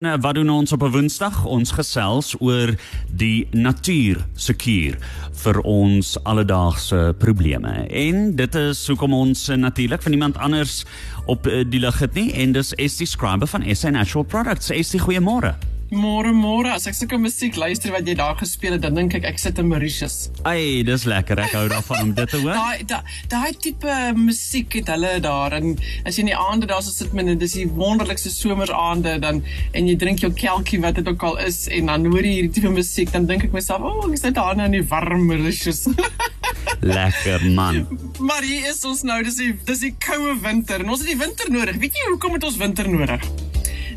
Nou, wat doen ons op 'n Woensdag? Ons gesels oor die natuur se kuur vir ons alledaagse probleme. En dit is hoekom ons natuurlik van iemand anders op eh, die lig het nie en dis Estie Scriber van SA Natural Products. Estie, goeiemôre. Môre môre, as ek sulke musiek luister wat jy daar gespeel het, dan dink ek ek sit in Mauritius. Ai, dis lekker. Ek hou daarvan om dit te hoor. Daai daai daai tipe musiek het hulle daar en as jy in die aande daar so sit met dis die wonderlikste someraande dan en jy drink jou kelkie wat dit ook al is en dan hoor jy hierdie tipe musiek, dan dink ek myself, "O, oh, ek sit daar nou in die warm Mauritius." lekker man. Maar hier is ons nou, dis die dis die koue winter en ons het die winter nodig. Weet jy hoekom het ons winter nodig?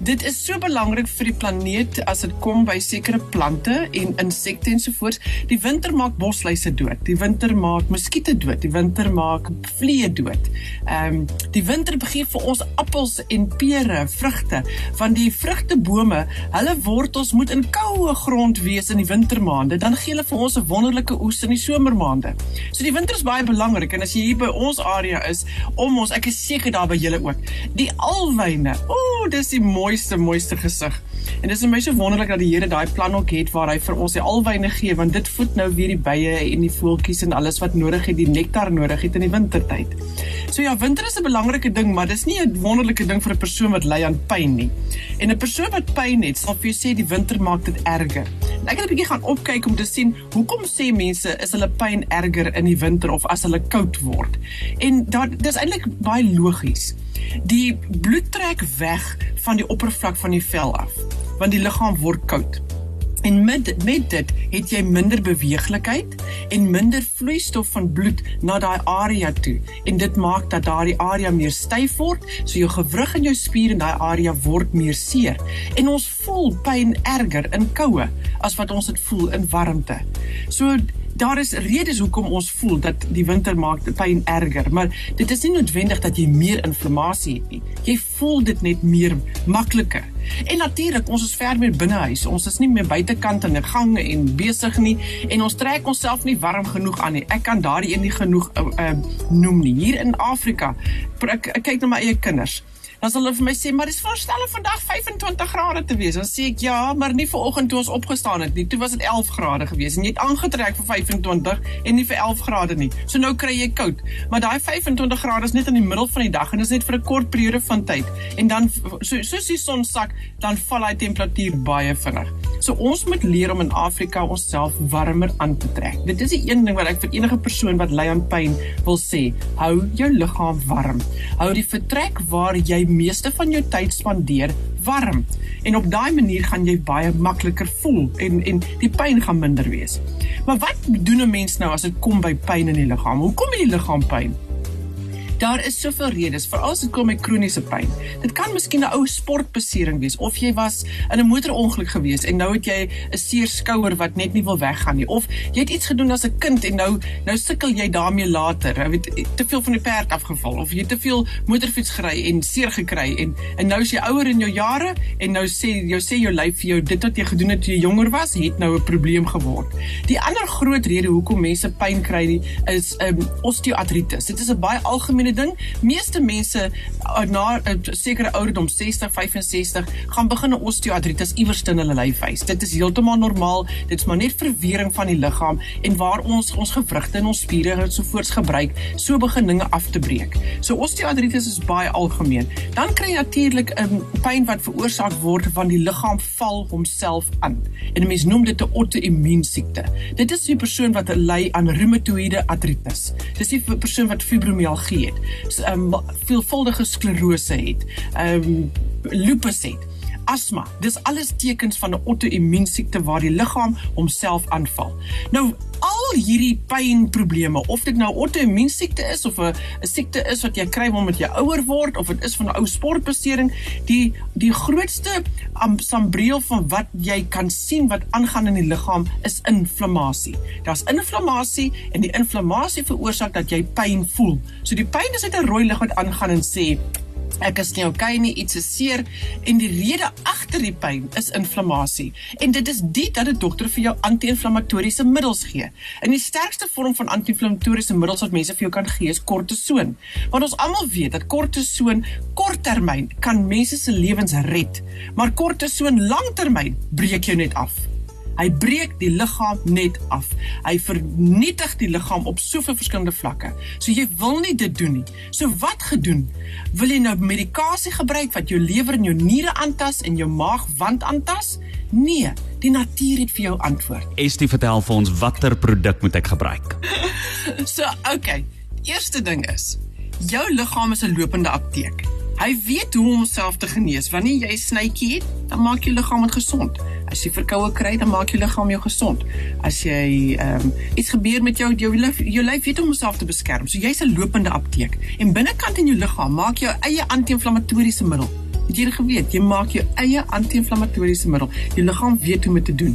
Dit is so belangrik vir die planeet as dit kom by sekere plante en insekte ensovoorts. Die winter maak bosluise dood. Die winter maak muskiete dood. Die winter maak vliee dood. Ehm um, die winter begin vir ons appels en pere, vrugte, want die vrugtebome, hulle wortels moet in koue grond wees in die wintermaande, dan gee hulle vir ons 'n wonderlike oes in die somermaande. So die winter is baie belangrik en as jy hier by ons area is, om ons, ek is seker daar by julle ook. Die alwyne. Ooh, dis die mooi mooiste mooiste gesig. En dit is my so wonderlik dat die Here daai plan ook het waar hy vir ons die alwyne gee want dit voed nou weer die bye en die voeltjies en alles wat nodig het, die nektar nodig het in die wintertyd. So ja, winter is 'n belangrike ding, maar dis nie 'n wonderlike ding vir 'n persoon wat ly aan pyn nie. En 'n persoon wat pyn het, sal vir jou sê die winter maak dit erger. En ek het 'n bietjie gaan opkyk om te sien hoekom sê mense is hulle pyn erger in die winter of as hulle koud word. En dit is eintlik baie logies. Die bloed trek weg van die oppervlak van die vel af, want die liggaam word koud. En met met dit het jy minder beweeglikheid en minder vloeistof van bloed na daai area toe en dit maak dat daardie area meer styf word, so jou gewrig en jou spiere in daai area word meer seer. En ons voel pyn erger in koue as wat ons dit voel in warmte. So daar is redes hoekom ons voel dat die winter maak die pyn erger, maar dit is nie noodwendig dat jy meer inflammasie het nie. Jy voel dit net meer makliker. En natuurlik, ons is ver meer binnehuis. Ons is nie meer buitekant in 'n gang en besig nie en ons trek onsself nie warm genoeg aan nie. Ek kan daardie een nie genoeg uh, uh, noem nie. Hier in Afrika, ek, ek kyk na my eie kinders dan sal hulle vir my sê, "Maar dis voorstel om vandag 25 grade te wees." Dan sê ek, "Ja, maar nie vir oggend toe ons opgestaan het nie. Toe was dit 11 grade gewees en jy het aangetrek vir 25 en nie vir 11 grade nie. So nou kry jy koud. Maar daai 25 grade is net in die middel van die dag en is net vir 'n kort periode van tyd. En dan so soos die son sak, dan val hy temperatuur baie vinnig. So ons moet leer om in Afrika onsself warmer aan te trek. Dit is die een ding wat ek vir enige persoon wat ly aan pyn wil sê. Hou jou liggaam warm. Hou die vertrek waar jy meeste van jou tyd spandeer warm en op daai manier gaan jy baie makliker voel en en die pyn gaan minder wees. Maar wat doen 'n mens nou as dit kom by pyn in die liggaam? Hoekom het die liggaam pyn? Daar is soveel redes vir as dit kom met kroniese pyn. Dit kan miskien 'n ou sportbesering wees of jy was in 'n motorongeluk gewees en nou het jy 'n seer skouer wat net nie wil weggaan nie of jy het iets gedoen as 'n kind en nou nou sukkel jy daarmee later. Jy weet te veel van die perd afgeval of jy te veel motorfiets gery en seer gekry en en nou is jy ouer in jou jare en nou sê jou sê jou lyf vir jou dit wat jy gedoen het toe jy jonger was het nou 'n probleem geword. Die ander groot rede hoekom mense pyn kry is um, osteoartritis. Dit is 'n baie algemene tweede ding, meeste mense uh, na 'n uh, sekere ouderdom 60, 65 gaan begin 'n osteoartritis iewers in hulle lyf wys. Dit is heeltemal normaal. Dit is maar net verwering van die liggaam en waar ons ons gewrigte en ons spiere en so voorts gebruik, so begin dinge af te breek. So osteoartritis is baie algemeen. Dan kry jy natuurlik 'n um, pyn wat veroorsaak word van die liggaam val homself aan. En mense noem dit 'n auto-immuun siekte. Dit is die persoon wat ly aan reumatoïede artritis. Dis die persoon wat fibromialgie het um, veelvuldige sklerose het, um lupus het, asma. Dis alles tekens van 'n auto-immuunsiekte waar die liggaam homself aanval. Nou al hierdie pynprobleme of dit nou auto-immuunsiekte is of 'n siekte is wat jy kry omdat jy ouer word of dit is van 'n ou sportbesering, die die grootste sambreel van wat jy kan sien wat aangaan in die liggaam is inflammasie. Daar's inflammasie en die inflammasie veroorsaak dat jy pyn voel. So die pyn is net 'n rooi lig wat aangaan en sê Ek is nie okay nie, iets is seer en die rede agter die pyn is inflammasie. En dit is dit dat 'n dokter vir jou anti-inflammatoriese middels gee. En die sterkste vorm van anti-inflammatoriese middels wat mense vir jou kan gee is kortison. Want ons almal weet dat kortison korttermyn kan mense se lewens red, maar kortison langtermyn breek jou net af. Hy breek die liggaam net af. Hy vernietig die liggaam op soveel verskillende vlakke. So jy wil nie dit doen nie. So wat gedoen? Wil jy nou medikasie gebruik wat jou lewer en jou niere aantas en jou maagwand aantas? Nee, die natuur het vir jou antwoord. Estie vertel vir ons watter produk moet ek gebruik? so, okay. Eerste ding is, jou liggaam is 'n lopende apteek. Hy weet hoe om homself te genees. Wanneer jy 'n snytjie het, dan maak jou liggaam dit gesond. As jy verkoue kry, dan maak jou liggaam jou gesond. As jy ehm um, iets gebeur met jou jou lyf, jou lyf weet om homself te beskerm. So jy's 'n lopende apteek. En binnekant in jou liggaam maak jou eie anti-inflammatoriese middel. Het jy geweet jy maak jou eie anti-inflammatoriese middel. Jou liggaam weet hoe om dit te doen.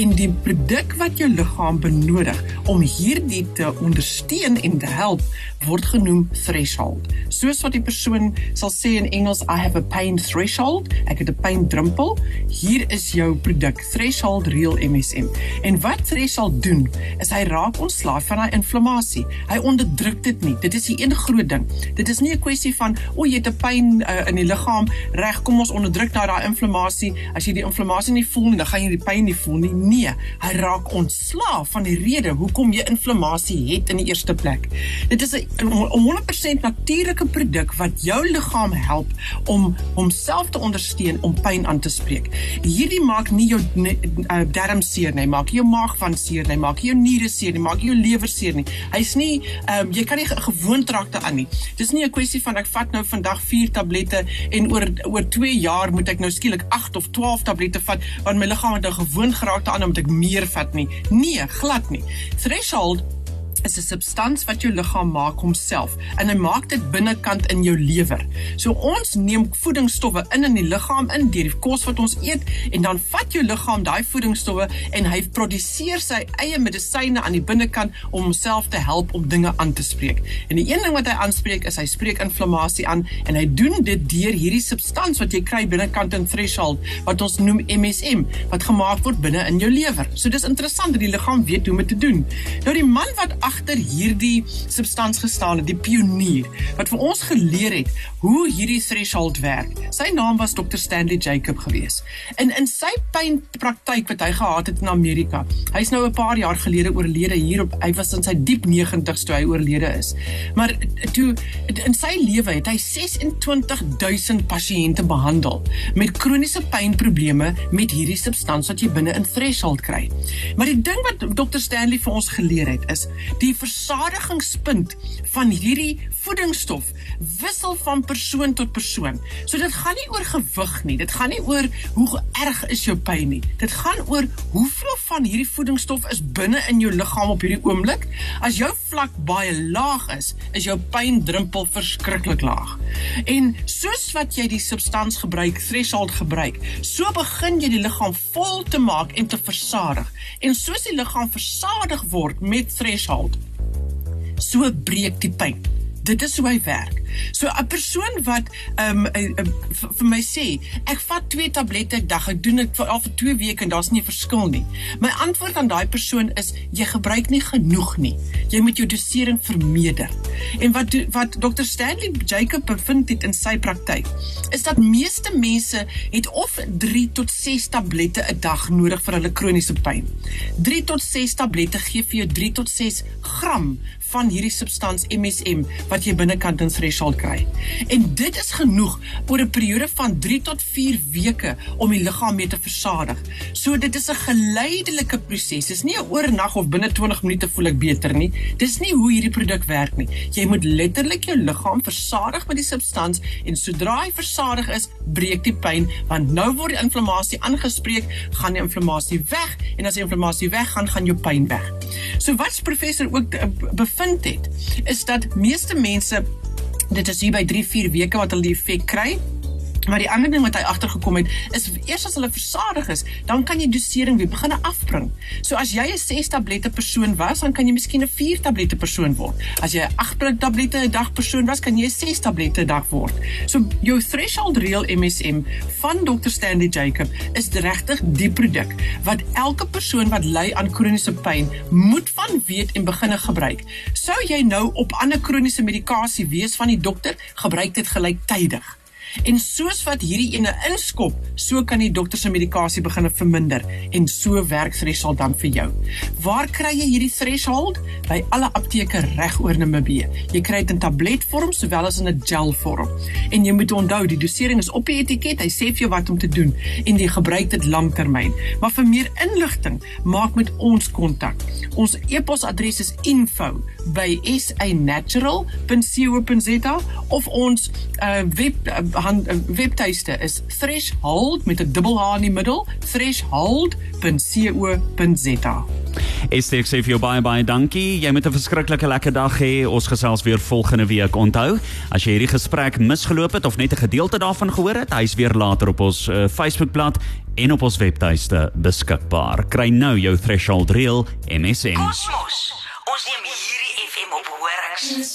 En die produk wat jou liggaam benodig om hierdie te ondersteun en te help word genoem threshold. Soos wat die persoon sal sê in Engels I have a pain threshold, ek het 'n pyn drempel. Hier is jou produk Threshold Real MSM. En wat threshold doen is hy raak ontslaaf van daai inflammasie. Hy onderdruk dit nie. Dit is die een groot ding. Dit is nie 'n kwessie van o, jy het 'n pyn uh, in die liggaam reg, kom ons onderdruk nou daai inflammasie. As jy die inflammasie nie voel nie, dan gaan jy die pyn nie voel nie. Nee, hy raak ontslaaf van die rede hoekom jy inflammasie het in die eerste plek. Dit is 'n 100% natuurlike produk wat jou liggaam help om homself te ondersteun om pyn aan te spreek. Hierdie maak nie jou uh, darm seer nie, maak jou maag van seer nie, maak jou niere seer nie, maak jou lewer seer nie. Hy's nie um, jy kan nie gewoond raak daaraan nie. Dis nie 'n kwessie van ek vat nou vandag 4 tablette en oor oor 2 jaar moet ek nou skielik 8 of 12 tablette vat want my liggaam het nou gewoond geraak daaraan om ek meer vat nie. Nee, glad nie. Threshold is 'n substans wat jou liggaam maak homself en hy maak dit binnekant in jou lewer. So ons neem voedingsstowwe in in die liggaam in deur die kos wat ons eet en dan vat jou liggaam daai voedingsstowwe en hy produseer sy eie medisyne aan die binnekant om homself te help om dinge aan te spreek. En die een ding wat hy aanspreek is hy spreek inflammasie aan en hy doen dit deur hierdie substans wat jy kry binnekant in threshold wat ons noem MSM wat gemaak word binne in jou lewer. So dis interessant dat die liggaam weet hoe om dit te doen. Nou die man wat agter hierdie substans gestaan het, die pionier wat vir ons geleer het hoe hierdie threshold werk. Sy naam was Dr Stanley Jacob gewees. En in sy pynpraktyk wat hy gehad het in Amerika. Hy's nou 'n paar jaar gelede oorlede hier op hy was in sy diep 90's toe hy oorlede is. Maar toe in sy lewe het hy 26000 pasiënte behandel met kroniese pynprobleme met hierdie substans wat jy binne in threshold kry. Maar die ding wat Dr Stanley vir ons geleer het is die versadigingspunt van hierdie voedingsstof wissel van persoon tot persoon. So dit gaan nie oor gewig nie. Dit gaan nie oor hoe erg is jou pyn nie. Dit gaan oor hoeveel van hierdie voedingsstof is binne in jou liggaam op hierdie oomblik. As jou vlak baie laag is, is jou pyndrempel verskriklik laag. En soos wat jy die substans gebruik, threshold gebruik, so begin jy die liggaam vol te maak en te versadig. En soos die liggaam versadig word met threshold, so breek die pyn. Dit is hoe hy werk. So 'n persoon wat ehm um, um, vir my sê, ek vat 2 tablette 'n dag, ek doen dit vir al vir 2 weke en daar's nie 'n verskil nie. My antwoord aan daai persoon is jy gebruik nie genoeg nie. Jy moet jou dosering vermeerder. En wat wat Dr Stanley Jacob bevind het in sy praktyk, is dat meeste mense het of 3 tot 6 tablette 'n dag nodig vir hulle kroniese pyn. 3 tot 6 tablette gee vir jou 3 tot 6 gram van hierdie substans MSM wat jy binnekant in threshold kry. En dit is genoeg oor 'n periode van 3 tot 4 weke om die liggaam mee te versadig. So dit is 'n geleidelike proses. Dit is nie 'n oornag of binne 20 minute voel ek beter nie. Dis nie hoe hierdie produk werk nie. Jy moet letterlik jou liggaam versadig met die substans en sodra hy versadig is, breek die pyn want nou word die inflammasie aangespreek, gaan die inflammasie weg en as die inflammasie weg gaan, gaan jou pyn weg. So wat professor ook eh, bevind het, is dat meeste mense dit is hier by 3-4 weke wat hulle die effek kry Maar die ander ding wat hy agtergekom het, is eers as hulle versadig is, dan kan jy dosering weer begin afbring. So as jy 'n 6 tablette persoon was, dan kan jy miskien 'n 4 tablette persoon word. As jy 'n 8 tablette 'n dag persoon was, kan jy 'n 6 tablette 'n dag word. So jou threshold real MSM van Dr. Stanley Jacob is regtig die produk wat elke persoon wat ly aan kroniese pyn moet van weet en begine gebruik. Sou jy nou op ander kroniese medikasie wees van die dokter, gebruik dit gelyktydig. En soos wat hierdie ene inskop, so kan die dokter se medikasie begin verminder en so werk Threshold dan vir jou. Waar kry jy hierdie Threshold? By alle apteke reg oor Namibië. Jy kry dit in tabletvorm sowel as in 'n gelvorm. En jy moet onthou, die dosering is op die etiket. Hy sê vir jou wat om te doen en jy gebruik dit lanktermyn. Maar vir meer inligting, maak met ons kontak. Ons e-posadres is info@sanatural.co.za of ons uh, web uh, hand, webtuiste is threshold met 'n dubbel H in die middel, threshold.co.za. Ek sê vir jou baie baie dankie. Jy moet 'n verskriklike lekker dag hê. Ons gesels weer volgende week. Onthou, as jy hierdie gesprek misgeloop het of net 'n gedeelte daarvan gehoor het, hy's weer later op ons uh, Facebookblad en op ons webtuiste beskikbaar. Kry nou jou Threshold Real MSN. Kosmos. Ons neem hierdie FM op horings.